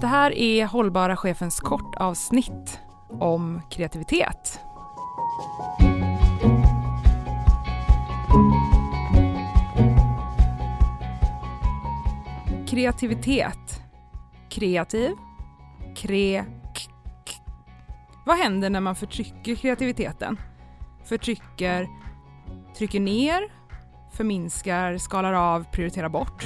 Det här är Hållbara chefens kortavsnitt om kreativitet. Kreativitet. Kreativ. Kre... k- k- Vad händer när man förtrycker kreativiteten? Förtrycker, trycker ner, förminskar, skalar av, prioriterar bort.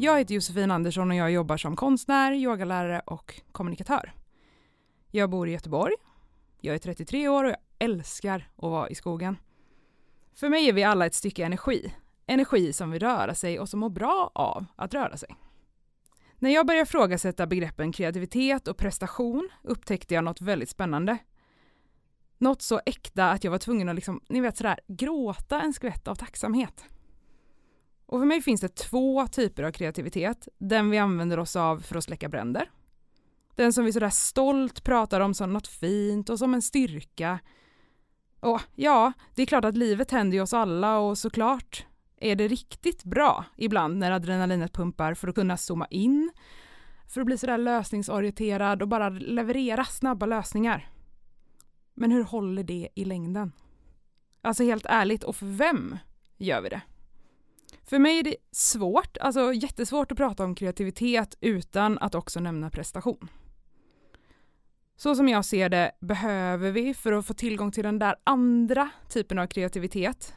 Jag heter Josefin Andersson och jag jobbar som konstnär, yogalärare och kommunikatör. Jag bor i Göteborg. Jag är 33 år och jag älskar att vara i skogen. För mig är vi alla ett stycke energi. Energi som vill röra sig och som mår bra av att röra sig. När jag började ifrågasätta begreppen kreativitet och prestation upptäckte jag något väldigt spännande. Något så äkta att jag var tvungen att liksom, ni vet sådär, gråta en skvätt av tacksamhet. Och för mig finns det två typer av kreativitet. Den vi använder oss av för att släcka bränder. Den som vi sådär stolt pratar om som något fint och som en styrka. Och ja, det är klart att livet händer ju oss alla och såklart är det riktigt bra ibland när adrenalinet pumpar för att kunna zooma in, för att bli sådär lösningsorienterad och bara leverera snabba lösningar. Men hur håller det i längden? Alltså helt ärligt, och för vem gör vi det? För mig är det svårt, alltså jättesvårt att prata om kreativitet utan att också nämna prestation. Så som jag ser det behöver vi för att få tillgång till den där andra typen av kreativitet.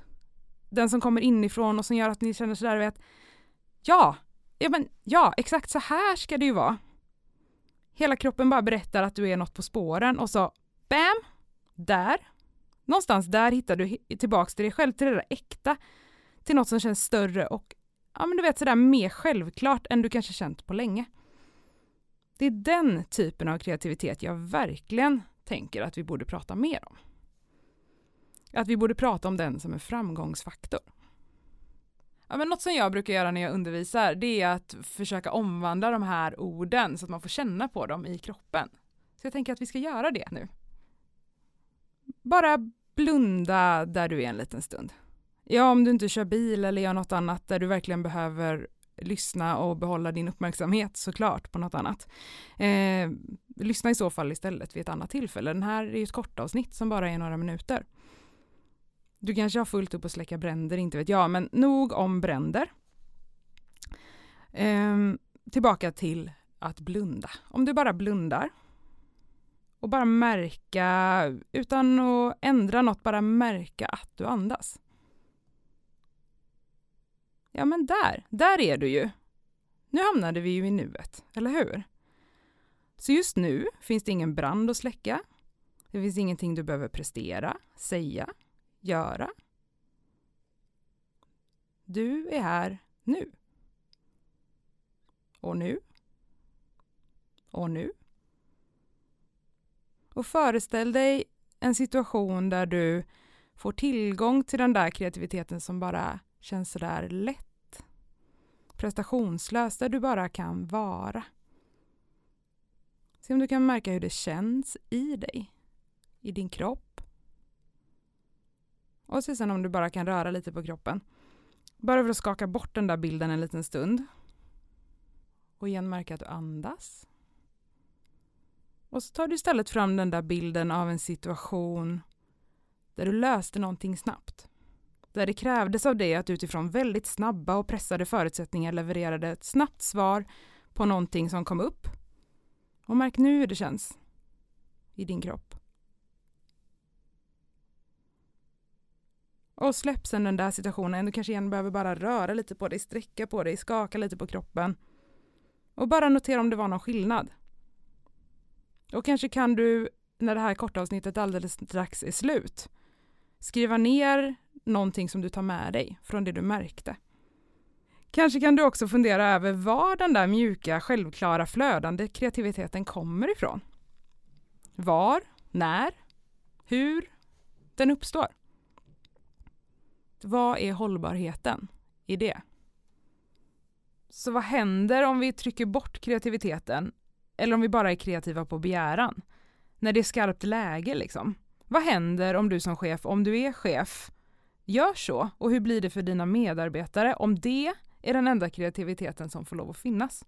Den som kommer inifrån och som gör att ni känner sådär vet, ja, ja men ja, exakt så här ska det ju vara. Hela kroppen bara berättar att du är något på spåren och så bam, där. Någonstans där hittar du tillbaks till dig själv, till det där äkta, till något som känns större och ja men du vet sådär mer självklart än du kanske känt på länge. Det är den typen av kreativitet jag verkligen tänker att vi borde prata mer om. Att vi borde prata om den som en framgångsfaktor. Ja, men något som jag brukar göra när jag undervisar det är att försöka omvandla de här orden så att man får känna på dem i kroppen. Så jag tänker att vi ska göra det nu. Bara blunda där du är en liten stund. Ja, om du inte kör bil eller gör något annat där du verkligen behöver lyssna och behålla din uppmärksamhet såklart på något annat. Eh, lyssna i så fall istället vid ett annat tillfälle. Den här är ju ett kortavsnitt som bara är några minuter. Du kanske har fullt upp att släcka bränder, inte vet jag, men nog om bränder. Eh, tillbaka till att blunda. Om du bara blundar och bara märka, utan att ändra något, bara märka att du andas. Ja men där, där är du ju. Nu hamnade vi ju i nuet, eller hur? Så just nu finns det ingen brand att släcka. Det finns ingenting du behöver prestera, säga, göra. Du är här nu. Och nu. Och nu. Och föreställ dig en situation där du får tillgång till den där kreativiteten som bara känns sådär lätt. Prestationslös, där du bara kan vara. Se om du kan märka hur det känns i dig, i din kropp. Och se sen om du bara kan röra lite på kroppen. Bara för att skaka bort den där bilden en liten stund. Och igen märka att du andas. Och så tar du istället fram den där bilden av en situation där du löste någonting snabbt. Där det krävdes av dig att utifrån väldigt snabba och pressade förutsättningar levererade ett snabbt svar på någonting som kom upp. Och märk nu hur det känns i din kropp. Och släpp sen den där situationen. Du kanske igen behöver bara röra lite på dig, sträcka på dig, skaka lite på kroppen. Och bara notera om det var någon skillnad. Och kanske kan du, när det här korta avsnittet alldeles strax är slut, skriva ner någonting som du tar med dig från det du märkte. Kanske kan du också fundera över var den där mjuka, självklara, flödande kreativiteten kommer ifrån. Var, när, hur den uppstår. Vad är hållbarheten i det? Så vad händer om vi trycker bort kreativiteten eller om vi bara är kreativa på begäran? När det är skarpt läge liksom. Vad händer om du som chef, om du är chef, gör så? Och hur blir det för dina medarbetare om det är den enda kreativiteten som får lov att finnas.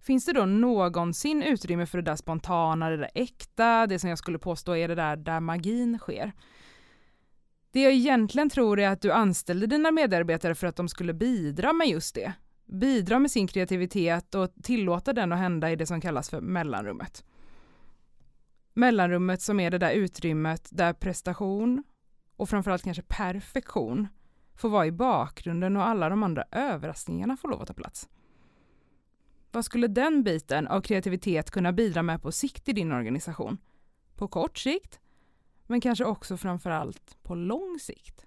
Finns det då någonsin utrymme för det där spontana, det där äkta, det som jag skulle påstå är det där där magin sker? Det jag egentligen tror är att du anställde dina medarbetare för att de skulle bidra med just det. Bidra med sin kreativitet och tillåta den att hända i det som kallas för mellanrummet. Mellanrummet som är det där utrymmet där prestation och framförallt kanske perfektion får vara i bakgrunden och alla de andra överraskningarna får lov att ta plats. Vad skulle den biten av kreativitet kunna bidra med på sikt i din organisation? På kort sikt, men kanske också framförallt på lång sikt.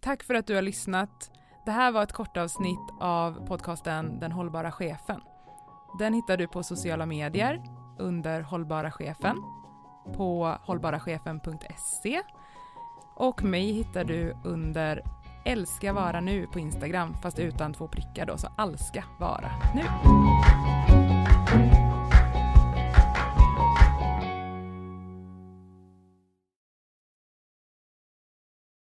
Tack för att du har lyssnat. Det här var ett kort avsnitt av podcasten Den hållbara chefen. Den hittar du på sociala medier under hållbara chefen på hållbarachefen.se och mig hittar du under älska vara nu på Instagram fast utan två prickar då så alska vara nu.